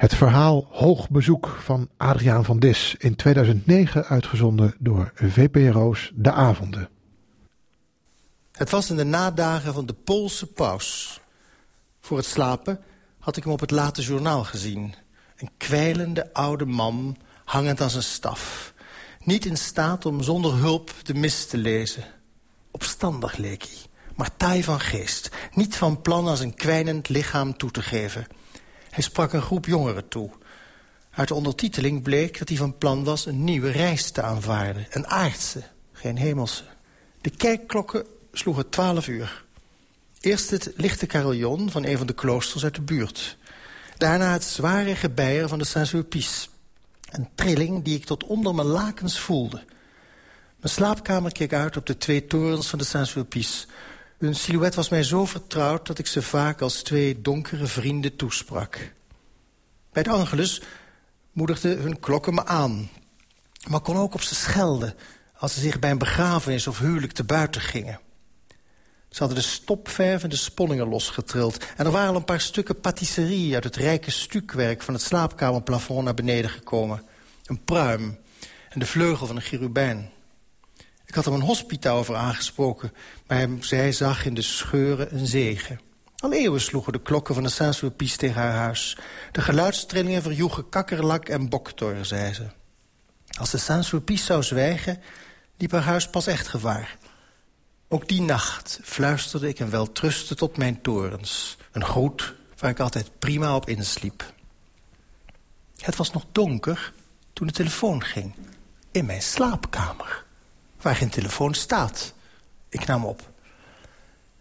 Het verhaal Hoog Bezoek van Adriaan van Dis, in 2009 uitgezonden door VPRO's De Avonden. Het was in de nadagen van de Poolse paus. Voor het slapen had ik hem op het late journaal gezien. Een kwijlende oude man, hangend aan zijn staf. Niet in staat om zonder hulp de mis te lezen. Opstandig leek hij, maar taai van geest. Niet van plan aan zijn kwijnend lichaam toe te geven... Hij sprak een groep jongeren toe. Uit de ondertiteling bleek dat hij van plan was een nieuwe reis te aanvaarden. Een aardse, geen hemelse. De kerkklokken sloegen twaalf uur. Eerst het lichte carillon van een van de kloosters uit de buurt. Daarna het zware gebeier van de Saint-Sulpice. Een trilling die ik tot onder mijn lakens voelde. Mijn slaapkamer keek uit op de twee torens van de Saint-Sulpice... Hun silhouet was mij zo vertrouwd dat ik ze vaak als twee donkere vrienden toesprak. Bij de Angelus moedigden hun klokken me aan. Maar kon ook op ze schelden als ze zich bij een begrafenis of huwelijk te buiten gingen. Ze hadden de stopverf en de sponningen losgetrild. En er waren al een paar stukken patisserie uit het rijke stukwerk... van het slaapkamerplafond naar beneden gekomen. Een pruim en de vleugel van een cherubijn. Ik had hem een hospita over aangesproken, maar zij zag in de scheuren een zegen. Al eeuwen sloegen de klokken van de Saint-Sulpice tegen haar huis. De geluidstrillingen verjoegen kakkerlak en boktor, zei ze. Als de Saint-Sulpice zou zwijgen, liep haar huis pas echt gevaar. Ook die nacht fluisterde ik hem wel trusten tot mijn torens. Een groet waar ik altijd prima op insliep. Het was nog donker toen de telefoon ging. In mijn slaapkamer waar geen telefoon staat. Ik nam op.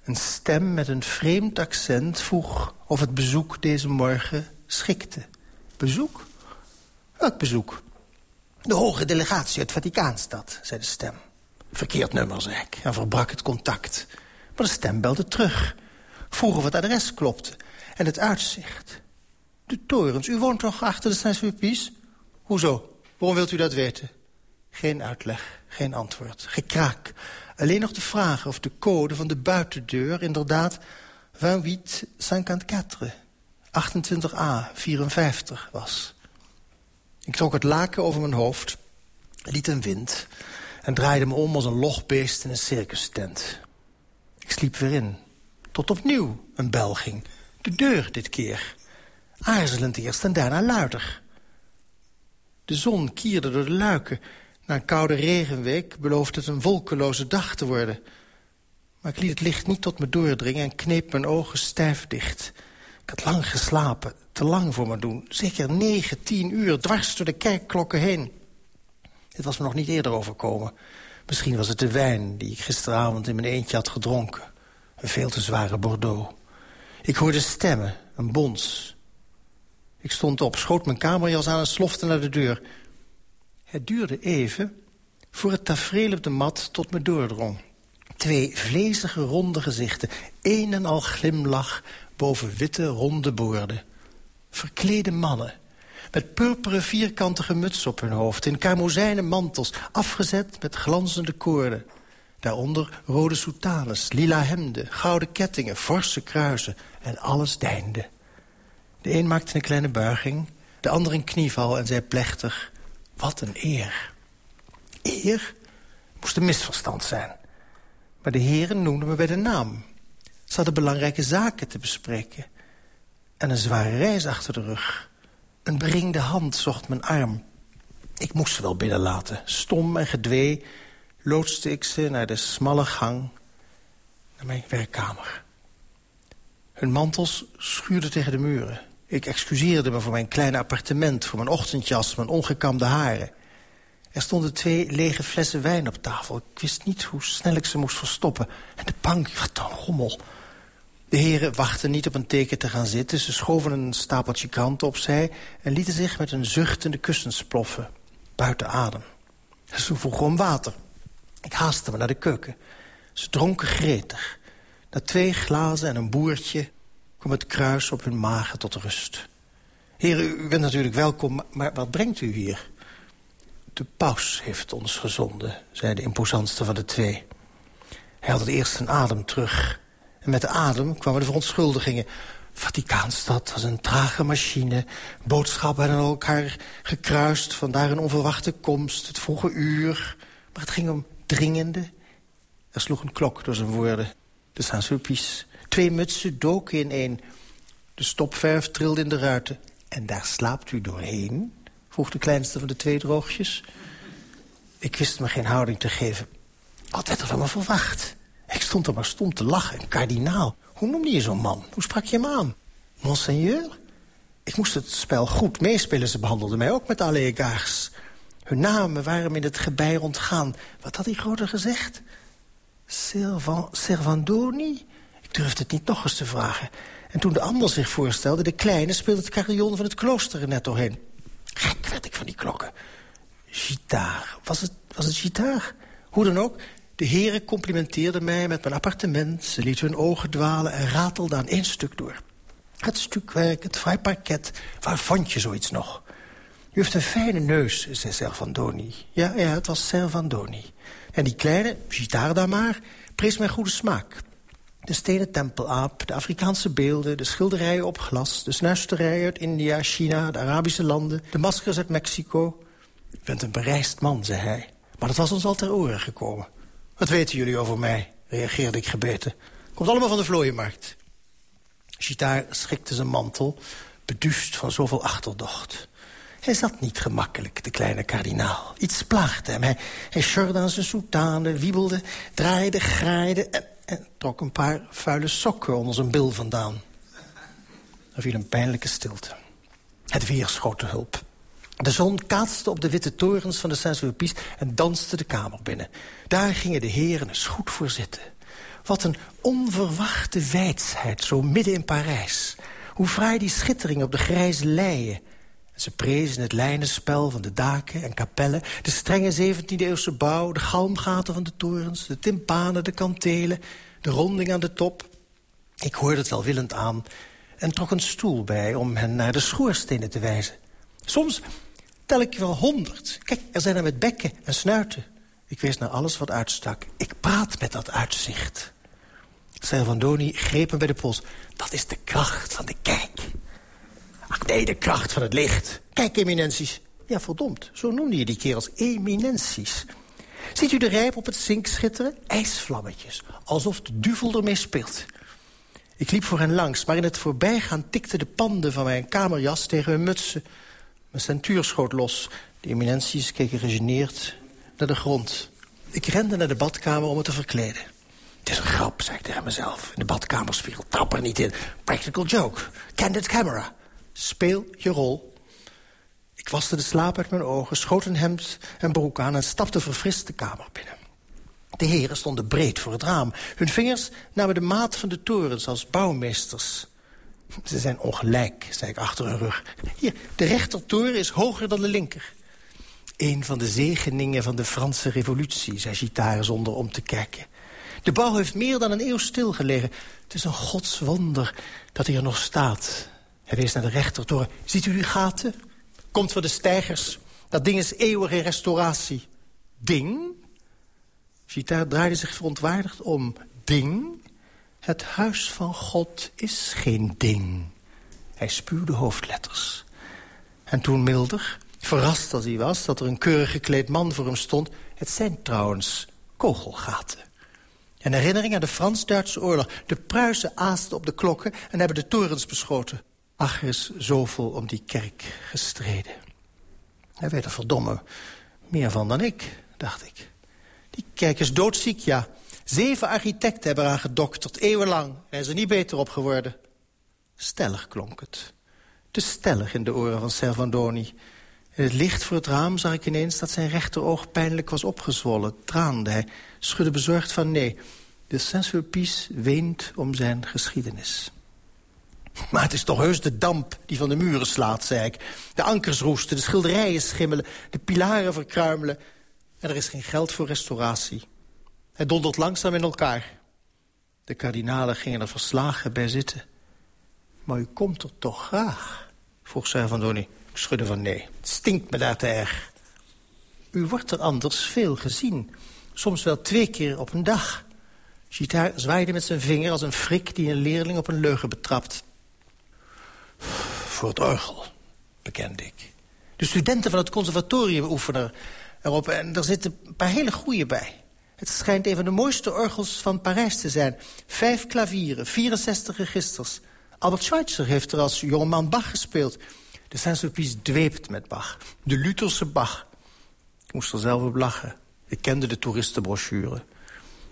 Een stem met een vreemd accent vroeg of het bezoek deze morgen schikte. Bezoek? Welk bezoek? De hoge delegatie uit Vaticaanstad, zei de stem. Verkeerd nummer, zei ik, en verbrak het contact. Maar de stem belde terug. Vroeg of het adres klopte en het uitzicht. De torens, u woont toch achter de Saint-Sulpice? Hoezo? Waarom wilt u dat weten? Geen uitleg, geen antwoord. Gekraak. Alleen nog de vraag of de code van de buitendeur inderdaad 2854, 28a, 54 was. Ik trok het laken over mijn hoofd, liet een wind... en draaide me om als een logbeest in een circustent. Ik sliep weer in, tot opnieuw een bel ging. De deur dit keer. Aarzelend eerst en daarna luider. De zon kierde door de luiken na een koude regenweek belooft het een wolkeloze dag te worden. Maar ik liet het licht niet tot me doordringen en kneep mijn ogen stijf dicht. Ik had lang geslapen, te lang voor me doen. Zeker negen, tien uur, dwars door de kerkklokken heen. Dit was me nog niet eerder overkomen. Misschien was het de wijn die ik gisteravond in mijn eentje had gedronken. Een veel te zware Bordeaux. Ik hoorde stemmen, een bons. Ik stond op, schoot mijn kamerjas aan en slofte naar de deur. Het duurde even voor het tafereel op de mat tot me doordrong. Twee vlezige ronde gezichten, een en al glimlach boven witte ronde boorden. Verklede mannen, met purperen vierkantige muts op hun hoofd... in karmozijnen mantels, afgezet met glanzende koorden. Daaronder rode soutanes, lila hemden, gouden kettingen, forse kruisen... en alles deinde. De een maakte een kleine buiging, de ander een knieval en zei plechtig... Wat een eer. Eer moest een misverstand zijn. Maar de heren noemden me bij de naam. Ze hadden belangrijke zaken te bespreken. En een zware reis achter de rug. Een beringde hand zocht mijn arm. Ik moest ze wel binnenlaten. Stom en gedwee loodste ik ze naar de smalle gang... naar mijn werkkamer. Hun mantels schuurden tegen de muren. Ik excuseerde me voor mijn kleine appartement, voor mijn ochtendjas, mijn ongekamde haren. Er stonden twee lege flessen wijn op tafel. Ik wist niet hoe snel ik ze moest verstoppen. En de bank, wat een rommel. De heren wachten niet op een teken te gaan zitten. Ze schoven een stapeltje kranten opzij... en lieten zich met een zuchtende kussens ploffen. Buiten adem. Ze vroegen om water. Ik haastte me naar de keuken. Ze dronken gretig. Na twee glazen en een boertje kwam het kruis op hun magen tot rust. Heer, u bent natuurlijk welkom, maar wat brengt u hier? De paus heeft ons gezonden, zei de imposantste van de twee. Hij had het eerst zijn adem terug. En met de adem kwamen de verontschuldigingen. Vaticaanstad was een trage machine. Boodschappen hadden elkaar gekruist. Vandaar een onverwachte komst, het vroege uur. Maar het ging om dringende. Er sloeg een klok door zijn woorden. De Saint-Sulpice. Twee mutsen doken in één. De stopverf trilde in de ruiten. En daar slaapt u doorheen? vroeg de kleinste van de twee droogjes. Ik wist me geen houding te geven. Wat werd er van me verwacht? Ik stond er maar stom te lachen. Een kardinaal. Hoe noemde je zo'n man? Hoe sprak je hem aan? Monseigneur? Ik moest het spel goed meespelen. Ze behandelden mij ook met alle egards. Hun namen waren me in het gebij ontgaan. Wat had die grote gezegd? Servan, Servandoni? Durfde het niet nog eens te vragen. En toen de ander zich voorstelde, de kleine... speelde het carillon van het klooster er net doorheen. Gek werd ik van die klokken. Gitaar. Was het, was het gitaar? Hoe dan ook, de heren complimenteerden mij met mijn appartement. Ze lieten hun ogen dwalen en ratelden aan één stuk door. Het stukwerk, het fraai parket. Waar vond je zoiets nog? U heeft een fijne neus, zei Servandoni. Ja, ja, het was Servandoni. En die kleine, gitaar daar maar, prees mijn goede smaak. De stenen tempelaap, de Afrikaanse beelden, de schilderijen op glas... de snuisterijen uit India, China, de Arabische landen... de maskers uit Mexico. U bent een bereisd man, zei hij. Maar dat was ons al ter oren gekomen. Wat weten jullie over mij? reageerde ik gebeten. Komt allemaal van de vlooienmarkt. Gitaar schikte zijn mantel, beduust van zoveel achterdocht. Hij zat niet gemakkelijk, de kleine kardinaal. Iets plaagde hem. Hij, hij sjorde aan zijn soutane, wiebelde, draaide, graaide... en trok een paar vuile sokken onder zijn bil vandaan. Er viel een pijnlijke stilte. Het weer schoot de hulp. De zon kaatste op de witte torens van de Saint-Sulpice en danste de kamer binnen. Daar gingen de heren eens goed voor zitten. Wat een onverwachte wijsheid, zo midden in Parijs. Hoe fraai die schittering op de grijze leien. Ze prezen het lijnenspel van de daken en kapellen... de strenge 17e-eeuwse bouw, de galmgaten van de torens... de timpanen, de kantelen, de ronding aan de top. Ik hoorde het welwillend aan en trok een stoel bij... om hen naar de schoorstenen te wijzen. Soms tel ik wel honderd. Kijk, er zijn er met bekken en snuiten. Ik wees naar alles wat uitstak. Ik praat met dat uitzicht. Servandoni greep me bij de pols. Dat is de kracht van de kijk. Ach nee, de kracht van het licht. Kijk, eminenties. Ja, verdomd, zo noemde je die kerels. Eminenties. Ziet u de rijp op het zink schitteren? IJsvlammetjes. Alsof de duvel ermee speelt. Ik liep voor hen langs, maar in het voorbijgaan tikten de panden van mijn kamerjas tegen hun mutsen. Mijn centuur schoot los. De eminenties keken gegeneerd naar de grond. Ik rende naar de badkamer om me te verkleden. Het is een grap, zei ik tegen mezelf. In de badkamerspiegel, trap er niet in. Practical joke. Candid camera. Speel je rol. Ik waste de slaap uit mijn ogen, schoot een hemd en broek aan... en stapte verfrist de kamer binnen. De heren stonden breed voor het raam. Hun vingers namen de maat van de torens als bouwmeesters. Ze zijn ongelijk, zei ik achter hun rug. Hier, de rechtertoren is hoger dan de linker. Een van de zegeningen van de Franse revolutie, zei Gitaar zonder om te kijken. De bouw heeft meer dan een eeuw stilgelegen. Het is een godswonder dat hij er nog staat. Hij wees naar de rechtertoren. Ziet u die gaten? Komt voor de stijgers. Dat ding is eeuwig in restauratie. Ding? Gitaar draaide zich verontwaardigd om. Ding? Het huis van God is geen ding. Hij spuwde hoofdletters. En toen milder, verrast als hij was... dat er een keurig gekleed man voor hem stond... het zijn trouwens kogelgaten. Een herinnering aan de Frans-Duitse oorlog. De Pruisen aasten op de klokken en hebben de torens beschoten. Ach, er is zoveel om die kerk gestreden. Hij weet er verdomme meer van dan ik, dacht ik. Die kerk is doodziek, ja. Zeven architecten hebben eraan gedokterd, eeuwenlang. Is er niet beter op geworden. Stellig klonk het. Te stellig in de oren van Servandoni. In het licht voor het raam zag ik ineens dat zijn rechteroog pijnlijk was opgezwollen. Traande hij, schudde bezorgd van nee. De Saint-Sulpice weent om zijn geschiedenis. Maar het is toch heus de damp die van de muren slaat, zei ik. De ankers roesten, de schilderijen schimmelen, de pilaren verkruimelen. En er is geen geld voor restauratie. Het dondert langzaam in elkaar. De kardinalen gingen er verslagen bij zitten. Maar u komt er toch graag? vroeg Servandoni. Ik schudde van nee. Het stinkt me daar te erg. U wordt er anders veel gezien. Soms wel twee keer op een dag. Gitaar zwaaide met zijn vinger als een frik die een leerling op een leugen betrapt. Voor het orgel, bekende ik. De studenten van het conservatorium oefenen erop en er zitten een paar hele goede bij. Het schijnt een van de mooiste orgels van Parijs te zijn. Vijf klavieren, 64 registers. Albert Schweitzer heeft er als jongeman Bach gespeeld. De Saint-Sulpice dweept met Bach. De Lutherse Bach. Ik moest er zelf op lachen. Ik kende de toeristenbrochure.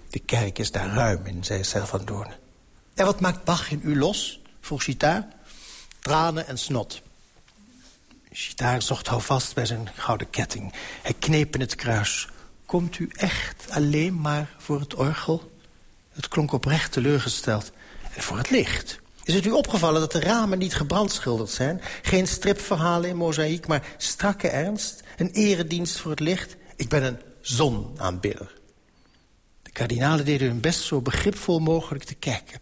De kerk is daar ruim in, zei van Doorn. En wat maakt Bach in u los? vroeg Gitaar. Tranen en snot. Gitaar zocht houvast bij zijn gouden ketting. Hij kneep in het kruis. Komt u echt alleen maar voor het orgel? Het klonk oprecht teleurgesteld. En voor het licht. Is het u opgevallen dat de ramen niet gebrandschilderd zijn? Geen stripverhalen in mozaïek, maar strakke ernst. Een eredienst voor het licht. Ik ben een zonaanbidder. De kardinalen deden hun best zo begripvol mogelijk te kijken.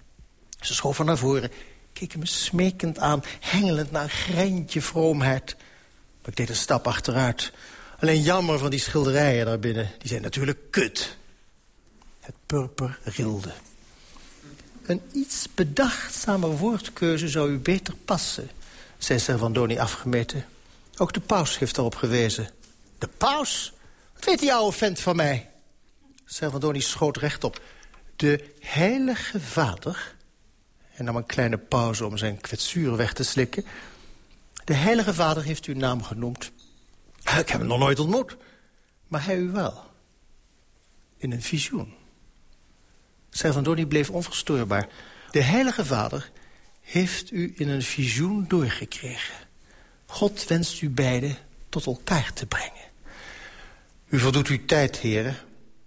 Ze schoven naar voren, keken me smekend aan... hengelend naar een greintje vroomheid. Maar ik deed een stap achteruit. Alleen jammer van die schilderijen daarbinnen. Die zijn natuurlijk kut. Het purper rilde. Een iets bedachtzamer woordkeuze zou u beter passen, zei Servandoni afgemeten. Ook de paus heeft erop gewezen. De paus? Wat weet die oude vent van mij? Servandoni schoot rechtop. De heilige vader... en nam een kleine pauze om zijn kwetsuur weg te slikken... de heilige vader heeft uw naam genoemd. Ik heb hem nog nooit ontmoet. Maar hij u wel. In een visioen. Servandoni bleef onverstoorbaar. De heilige vader heeft u in een visioen doorgekregen. God wenst u beiden tot elkaar te brengen. U voldoet uw tijd, heren.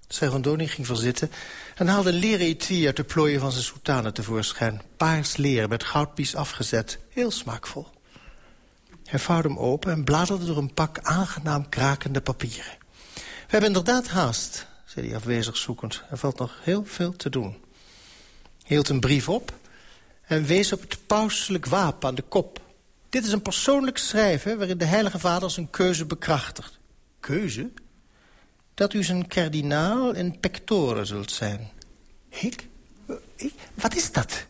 Servandoni ging verzitten en haalde leren etui uit de plooien van zijn soutane tevoorschijn. Paars leer met goudpies afgezet. Heel smaakvol. Hij vouwde hem open en bladerde door een pak aangenaam krakende papieren. We hebben inderdaad haast, zei hij afwezig zoekend. Er valt nog heel veel te doen. Hij hield een brief op en wees op het pauselijk wapen aan de kop. Dit is een persoonlijk schrijven waarin de heilige vader zijn keuze bekrachtigt. Keuze? Dat u zijn kardinaal in pectore zult zijn. Ik? Ik? Wat is dat?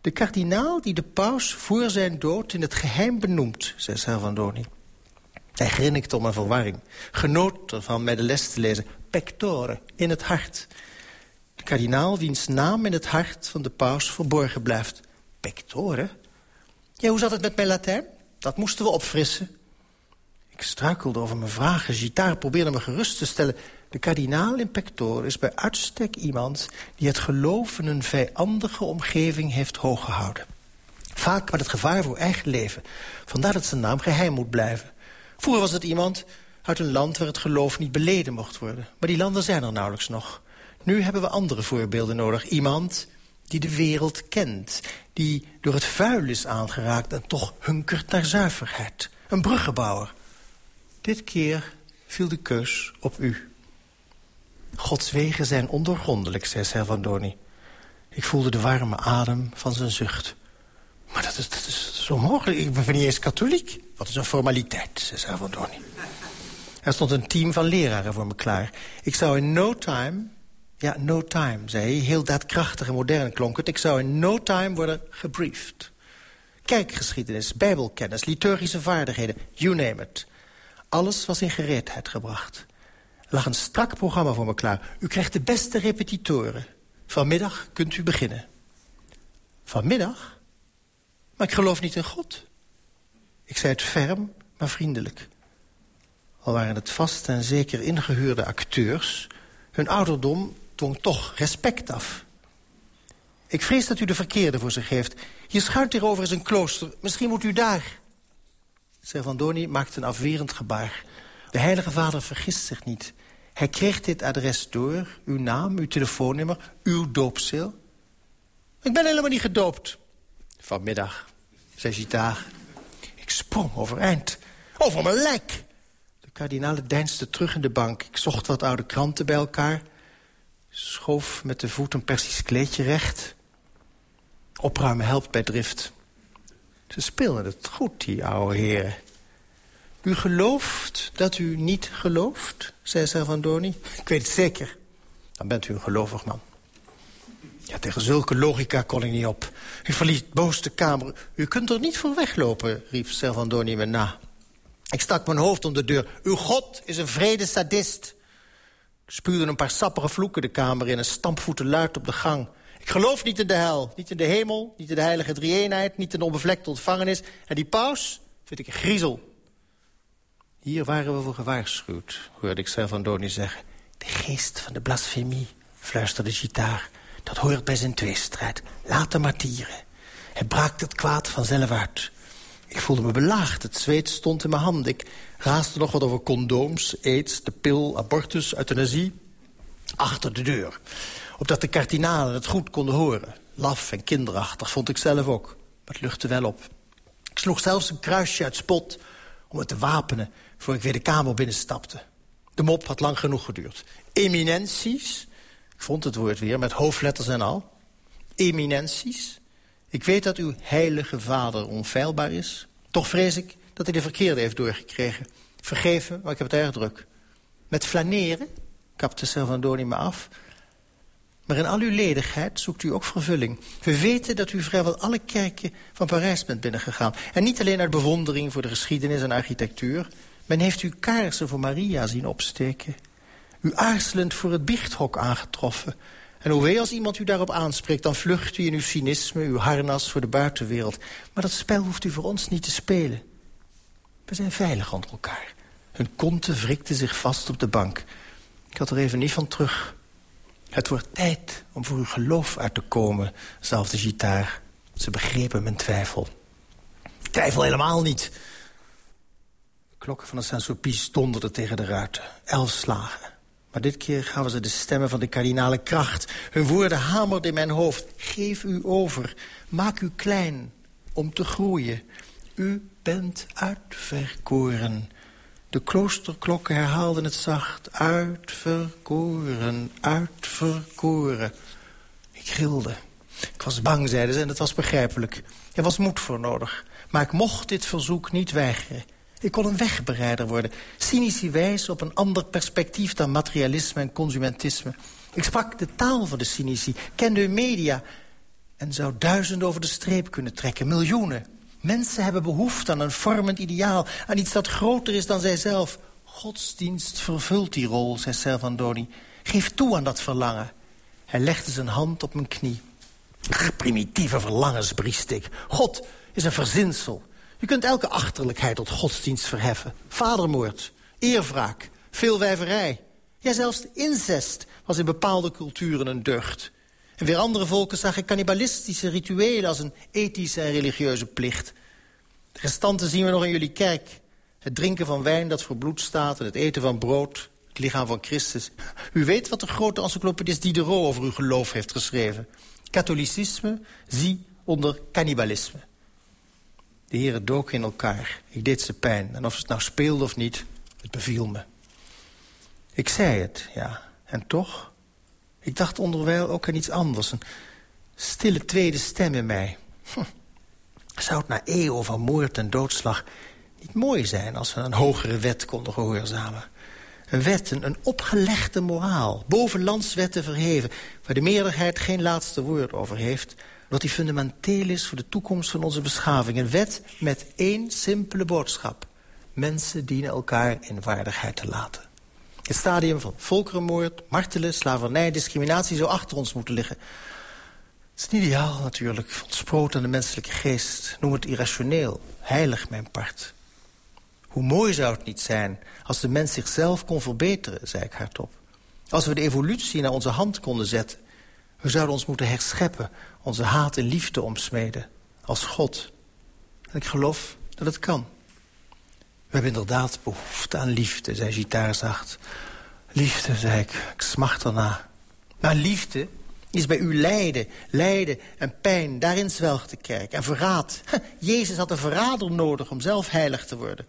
De kardinaal die de paus voor zijn dood in het geheim benoemt, zei Salvandoni. Hij grinnikte om een verwarring. Genoot ervan mij de les te lezen. Pectore, in het hart. De kardinaal wiens naam in het hart van de paus verborgen blijft. Pectore? Ja, hoe zat het met mijn Latijn? Dat moesten we opfrissen. Ik struikelde over mijn vragen. Gitaar probeerde me gerust te stellen. De kardinaal in pectore is bij uitstek iemand... die het geloof in een vijandige omgeving heeft hooggehouden. Vaak met het gevaar voor eigen leven. Vandaar dat zijn naam geheim moet blijven. Vroeger was het iemand uit een land waar het geloof niet beleden mocht worden. Maar die landen zijn er nauwelijks nog. Nu hebben we andere voorbeelden nodig. Iemand die de wereld kent. Die door het vuil is aangeraakt en toch hunkert naar zuiverheid. Een bruggenbouwer. Dit keer viel de keus op u. Gods wegen zijn ondoorgrondelijk, zei Servandoni. Ik voelde de warme adem van zijn zucht. Maar dat is, dat is, zo mogelijk. Ik ben niet eens katholiek. Wat is een formaliteit, zei Servandoni. Er stond een team van leraren voor me klaar. Ik zou in no time... Ja, no time, zei hij. Heel daadkrachtig en modern klonk het. Ik zou in no time worden gebriefd. Kijkgeschiedenis, bijbelkennis, liturgische vaardigheden, you name it. Alles was in gereedheid gebracht. Er lag een strak programma voor me klaar. U krijgt de beste repetitoren. Vanmiddag kunt u beginnen. Vanmiddag? Maar ik geloof niet in God. Ik zei het ferm, maar vriendelijk. Al waren het vast en zeker ingehuurde acteurs... hun ouderdom dwong toch respect af. Ik vrees dat u de verkeerde voor zich heeft. Hier schuilt hierover is een klooster. Misschien moet u daar. Servandoni maakte een afwerend gebaar. De heilige vader vergist zich niet. Hij kreeg dit adres door, uw naam, uw telefoonnummer, uw doopseel. Ik ben helemaal niet gedoopt. Vanmiddag, zei Gita. Ik sprong overeind. Over mijn lijk. De kardinale deinsde terug in de bank. Ik zocht wat oude kranten bij elkaar. Schoof met de voet een persisch kleedje recht. Opruimen helpt bij drift. Ze speelden het goed, die oude heren. U gelooft dat u niet gelooft, zei Servandoni. Ik weet het zeker. Dan bent u een gelovig man. Ja, tegen zulke logica kon ik niet op. U verliet boos de kamer. U kunt er niet voor weglopen, riep Servandoni me na. Ik stak mijn hoofd om de deur. Uw god is een vrede sadist. Ik spuurde een paar sappige vloeken de kamer in... en stampvoeten luid op de gang. Ik geloof niet in de hel, niet in de hemel, niet in de heilige drie-eenheid... niet in de onbevlekte ontvangenis. En die paus vind ik een griezel. Hier waren we voor gewaarschuwd, hoorde ik Servandoni zeggen. De geest van de blasfemie, fluisterde Gitaar. Dat hoort bij zijn tweestrijd. Laat hem martieren. Hij braakt het kwaad vanzelf uit. Ik voelde me belaagd. Het zweet stond in mijn hand. Ik raasde nog wat over condooms, aids, de pil, abortus, euthanasie. Achter de deur. Opdat de kardinalen het goed konden horen. Laf en kinderachtig vond ik zelf ook. Maar het luchtte wel op. Ik sloeg zelfs een kruisje uit spot om het te wapenen... voor ik weer de kamer binnenstapte. De mop had lang genoeg geduurd. Eminenties, ik vond het woord weer, met hoofdletters en al. Eminenties, ik weet dat uw heilige vader onfeilbaar is. Toch vrees ik dat hij de verkeerde heeft doorgekregen. Vergeven, maar ik heb het erg druk. Met flaneren, kapte Servandoni me af... Maar in al uw ledigheid zoekt u ook vervulling. We weten dat u vrijwel alle kerken van Parijs bent binnengegaan. En niet alleen uit bewondering voor de geschiedenis en architectuur. Men heeft u kaarsen voor Maria zien opsteken. U aarzelend voor het biechthok aangetroffen. En hoe wee als iemand u daarop aanspreekt... dan vlucht u in uw cynisme, uw harnas voor de buitenwereld. Maar dat spel hoeft u voor ons niet te spelen. We zijn veilig onder elkaar. Hun konten wrikten zich vast op de bank. Ik had er even niet van terug. Het wordt tijd om voor uw geloof uit te komen, zelfs de gitaar. Ze begrepen mijn twijfel. Ik twijfel helemaal niet. De klokken van de Saint-Sulpice donderden tegen de ruiten. Elf slagen. Maar dit keer gaven ze de stemmen van de kardinale kracht. Hun woorden hamerden in mijn hoofd. Geef u over. Maak u klein om te groeien. U bent uitverkoren. De kloosterklokken herhaalden het zacht. Uitverkoren, uitverkoren. Ik gilde. Ik was bang, zeiden ze, en dat was begrijpelijk. Er was moed voor nodig. Maar ik mocht dit verzoek niet weigeren. Ik kon een wegbereider worden. Cynici wijs op een ander perspectief dan materialisme en consumentisme. Ik sprak de taal van de cynici, kende hun media... en zou duizenden over de streep kunnen trekken, miljoenen. Mensen hebben behoefte aan een vormend ideaal... aan iets dat groter is dan zijzelf. Godsdienst vervult die rol, zei Servandoni. Geef toe aan dat verlangen. Hij legde zijn hand op mijn knie. Primitieve verlangens, briest ik. God is een verzinsel. Je kunt elke achterlijkheid tot godsdienst verheffen. Vadermoord, eerwraak, veelwijverij. Ja, zelfs incest was in bepaalde culturen een deugd. En weer andere volken zagen cannibalistische rituelen... als een ethische en religieuze plicht. De restanten zien we nog in jullie kerk. Het drinken van wijn dat voor bloed staat... en het eten van brood, het lichaam van Christus. U weet wat de grote encyclopedist Diderot over uw geloof heeft geschreven. Katholicisme zie onder cannibalisme. De heren doken in elkaar. Ik deed ze pijn. En of het nou speelde of niet, het beviel me. Ik zei het, ja. En toch? Ik dacht onderwijl ook aan iets anders. Een stille tweede stem in mij. Hm. Zou het na eeuwen van moord en doodslag niet mooi zijn... als we een hogere wet konden gehoorzamen? Een wet, een, opgelegde moraal, boven landswetten verheven... waar de meerderheid geen laatste woord over heeft... wat die fundamenteel is voor de toekomst van onze beschaving. Een wet met één simpele boodschap. Mensen dienen elkaar in waardigheid te laten. Het stadium van volkerenmoord, martelen, slavernij, discriminatie... zou achter ons moeten liggen. Het is niet ideaal natuurlijk, ontsproot aan de menselijke geest. Noem het irrationeel, heilig mijn part. Hoe mooi zou het niet zijn als de mens zichzelf kon verbeteren, zei ik hardop. Als we de evolutie naar onze hand konden zetten. We zouden ons moeten herscheppen, onze haat en liefde omsmeden. Als God. En ik geloof dat het kan. We hebben inderdaad behoefte aan liefde, zei Gitaar zacht. Liefde, zei ik, ik smacht erna. Maar liefde is bij u lijden, lijden en pijn. Daarin zwelgt de kerk. En verraad. Jezus had een verrader nodig om zelf heilig te worden.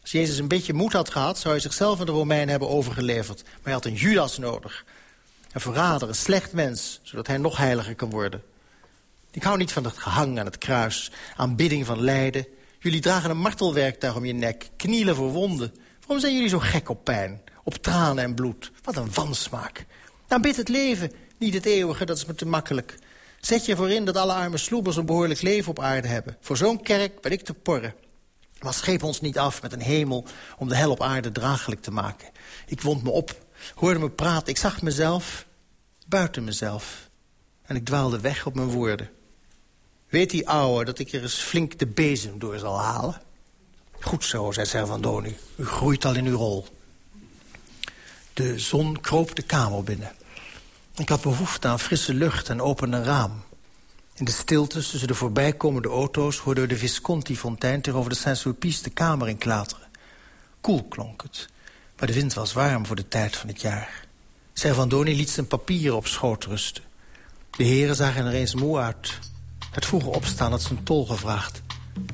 Als Jezus een beetje moed had gehad... zou hij zichzelf aan de Romeinen hebben overgeleverd. Maar hij had een Judas nodig. Een verrader, een slecht mens, zodat hij nog heiliger kan worden. Ik hou niet van het gehang aan het kruis, aanbidding van lijden. Jullie dragen een martelwerktuig om je nek, knielen voor wonden. Waarom zijn jullie zo gek op pijn, op tranen en bloed? Wat een wansmaak. Aanbid het leven, Niet het eeuwige, dat is me te makkelijk. Zet je voorin dat alle arme sloebers een behoorlijk leven op aarde hebben. Voor zo'n kerk ben ik te porren. Maar scheep ons niet af met een hemel om de hel op aarde draaglijk te maken. Ik wond me op, hoorde me praten. Ik zag mezelf buiten mezelf. En ik dwaalde weg op mijn woorden. Weet die ouwe dat ik er eens flink de bezem door zal halen? Goed zo, zei Servandoni. U groeit al in uw rol. De zon kroop de kamer binnen. Ik had behoefte aan frisse lucht en opende raam. In de stilte tussen de voorbijkomende auto's... hoorde de Visconti-fontein tegenover de Saint-Sulpice de kamer in klateren. Koel klonk het, maar de wind was warm voor de tijd van het jaar. Servandoni liet zijn papieren op schoot rusten. De heren zagen er eens moe uit. Het vroege opstaan had zijn tol gevraagd.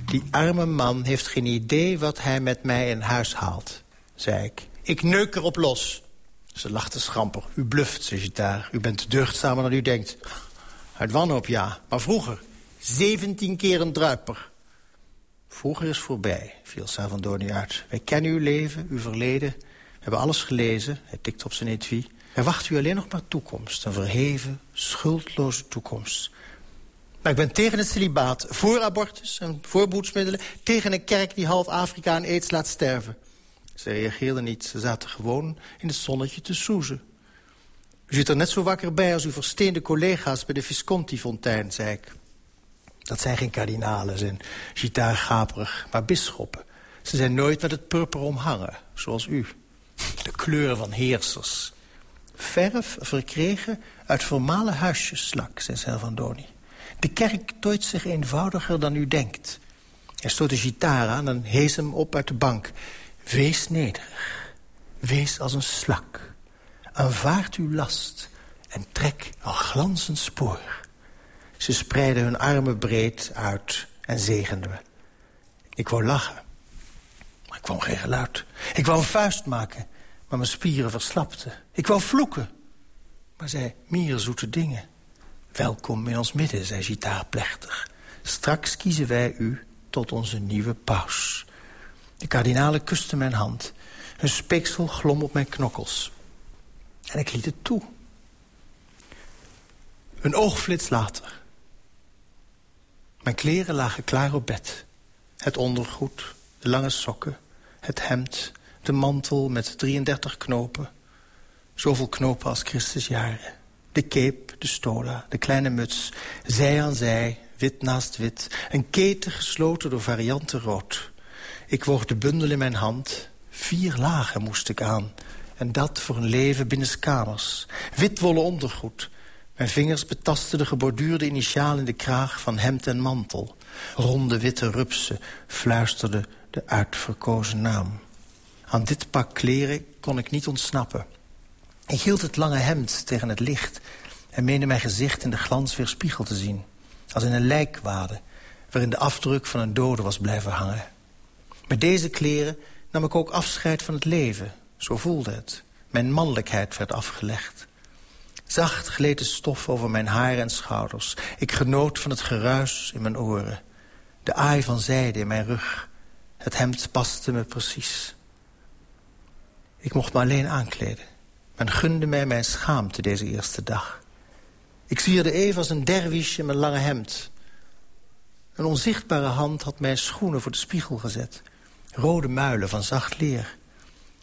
Die arme man heeft geen idee wat hij met mij in huis haalt, zei ik. Ik neuk erop los. Ze lachte schamper. U bluft, daar. U bent deugdzamer dan u denkt. Uit wanhoop, ja. Maar vroeger, zeventien keer een druiper. Vroeger is voorbij, viel Savandoni uit. Wij kennen uw leven, uw verleden. We hebben alles gelezen. Hij tikte op zijn etui. Er wacht u alleen nog maar toekomst. Een verheven, schuldloze toekomst. Maar ik ben tegen het celibaat, voor abortus en voorboedsmiddelen... tegen een kerk die half Afrika aan aids laat sterven. Ze reageerden niet, ze zaten gewoon in het zonnetje te soezen. U zit er net zo wakker bij als uw versteende collega's... bij de Visconti-fontein, zei ik. Dat zijn geen kardinalen, zijn gitaargaperig, maar bisschoppen. Ze zijn nooit met het purper omhangen, zoals u. De kleur van heersers. Verf verkregen uit formale huisjeslak, zei Salvandoni. De kerk tooit zich eenvoudiger dan u denkt. Hij stoot de gitaar aan en hees hem op uit de bank. Wees nederig. Wees als een slak. Aanvaard uw last en trek een glanzend spoor. Ze spreidden hun armen breed uit en zegenden me. Ik wou lachen, maar ik kwam geen geluid. Ik wou een vuist maken, maar mijn spieren verslapten. Ik wou vloeken, maar zei meer zoete dingen. Welkom in ons midden, zei Gitaar plechtig. Straks kiezen wij u tot onze nieuwe paus. De kardinalen kusten mijn hand. Hun speeksel glom op mijn knokkels. En ik liet het toe. Een oogflits later. Mijn kleren lagen klaar op bed. Het ondergoed, de lange sokken, het hemd, de mantel met 33 knopen. Zoveel knopen als Christus jaren. De cape, de stola, de kleine muts, zij aan zij, wit naast wit. Een keten gesloten door varianten rood. Ik woog de bundel in mijn hand. Vier lagen moest ik aan. En dat voor een leven binnen kamers. Witwollen ondergoed. Mijn vingers betasten de geborduurde initiaal in de kraag van hemd en mantel. Ronde witte rupsen fluisterde de uitverkozen naam. Aan dit pak kleren kon ik niet ontsnappen. Ik hield het lange hemd tegen het licht... en meende mijn gezicht in de glans weer spiegel te zien. Als in een lijkwade, waarin de afdruk van een dode was blijven hangen. Met deze kleren nam ik ook afscheid van het leven. Zo voelde het. Mijn mannelijkheid werd afgelegd. Zacht gleed de stof over mijn haar en schouders. Ik genoot van het geruis in mijn oren. De aai van zijde in mijn rug. Het hemd paste me precies. Ik mocht me alleen aankleden. Men gunde mij mijn schaamte deze eerste dag. Ik zwierde even als een derwisch in mijn lange hemd. Een onzichtbare hand had mijn schoenen voor de spiegel gezet. Rode muilen van zacht leer.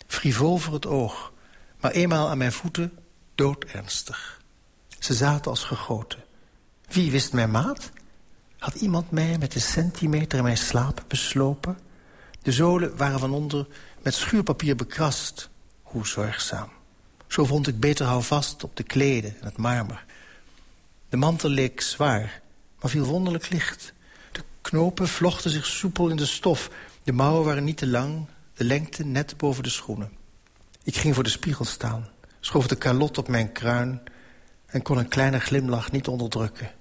Frivol voor het oog, maar eenmaal aan mijn voeten doodernstig. Ze zaten als gegoten. Wie wist mijn maat? Had iemand mij met de centimeter in mijn slaap beslopen? De zolen waren van onder met schuurpapier bekrast. Hoe zorgzaam. Zo vond ik beter houvast op de kleden en het marmer. De mantel leek zwaar, maar viel wonderlijk licht. De knopen vlochten zich soepel in de stof. De mouwen waren niet te lang, de lengte net boven de schoenen. Ik ging voor de spiegel staan, schoof de kalot op mijn kruin... en kon een kleine glimlach niet onderdrukken.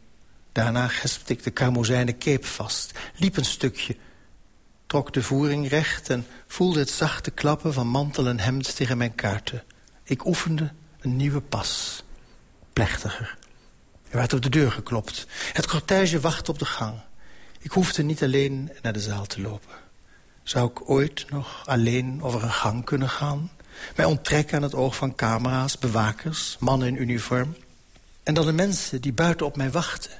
Daarna gespte ik de karmozijnen cape vast, liep een stukje... trok de voering recht en voelde het zachte klappen van mantel en hemd tegen mijn kaarten... Ik oefende een nieuwe pas. Plechtiger. Er werd op de deur geklopt. Het cortège wachtte op de gang. Ik hoefde niet alleen naar de zaal te lopen. Zou ik ooit nog alleen over een gang kunnen gaan? Mij onttrekken aan het oog van camera's, bewakers, mannen in uniform? En dan de mensen die buiten op mij wachten.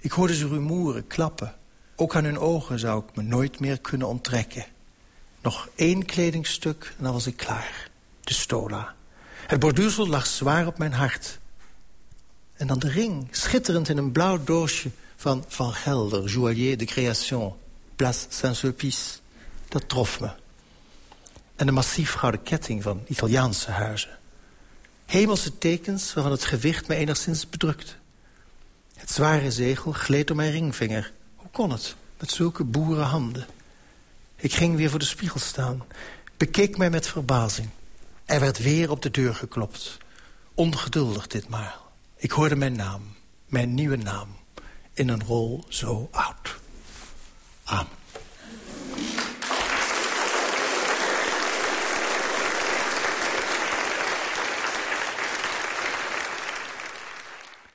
Ik hoorde ze rumoeren, klappen. Ook aan hun ogen zou ik me nooit meer kunnen onttrekken. Nog één kledingstuk en dan was ik klaar. De stola. Het borduursel lag zwaar op mijn hart. En dan de ring, schitterend in een blauw doosje van Van Gelder... Joaillier de Création, Place Saint-Sulpice. Dat trof me. En de massief gouden ketting van Italiaanse huizen. Hemelse tekens waarvan het gewicht me enigszins bedrukt. Het zware zegel gleed door mijn ringvinger. Hoe kon het, met zulke boerenhanden? Ik ging weer voor de spiegel staan, bekeek mij met verbazing. Er werd weer op de deur geklopt. Ongeduldig ditmaal. Ik hoorde mijn naam, mijn nieuwe naam, in een rol zo oud. Amen.